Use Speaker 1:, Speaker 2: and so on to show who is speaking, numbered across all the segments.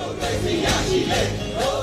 Speaker 1: 我最需要喜悦。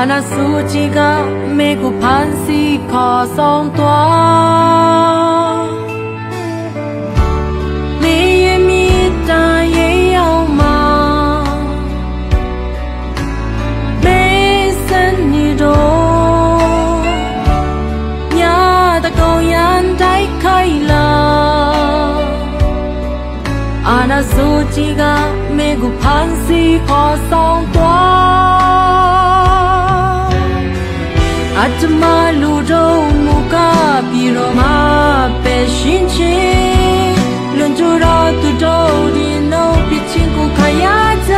Speaker 1: အာနာစုကြည်ကမေကိုဖန်စီခေါ်ဆောင်သွားနေရမီတန်ရေအောင်မမေစံနေတော့ညာတကောင်ရန်တိုက်ခိုင်လာအာနာစုကြည်ကမေကိုဖန်စီခေါ်ဆောင်သွား အတမလူတို့မူကားပြီးတော့မှပဲရှင်ချင်းလွန်ကျူတော့သူတို့ဒီနိုးပြချင်းကိုခရကြ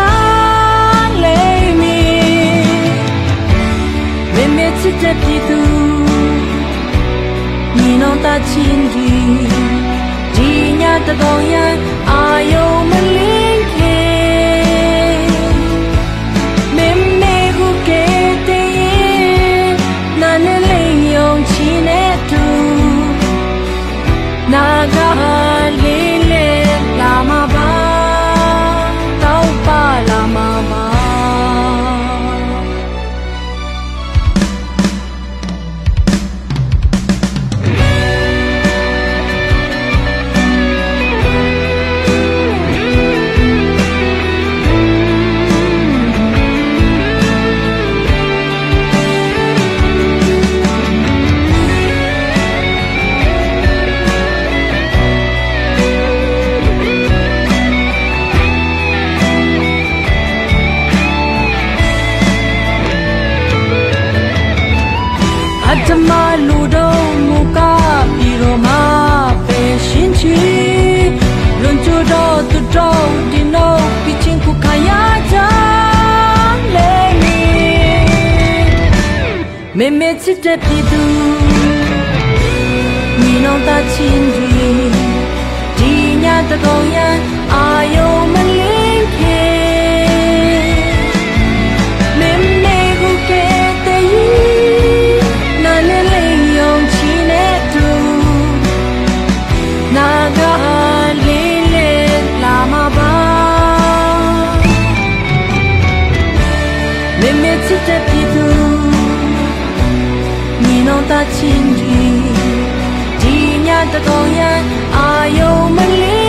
Speaker 1: လေမီမေမေချစ်တဲ့ပြည်သူညီနောင် now. မေမေချစ်တဲ့ပြည်သူမိနောင်သားချင်းတွေဒီညတကောင်ရန်အာယုံမလင်းခေမေမေကိုကဲတဲ့ယူနာနေလေးယုံချီနေတူနာဂါလေးလေးလာမပါမေမေချစ်တဲ့ပြည်သူ တာချင်းဒီဒီညတကောင်ရန်အာယုံမလေး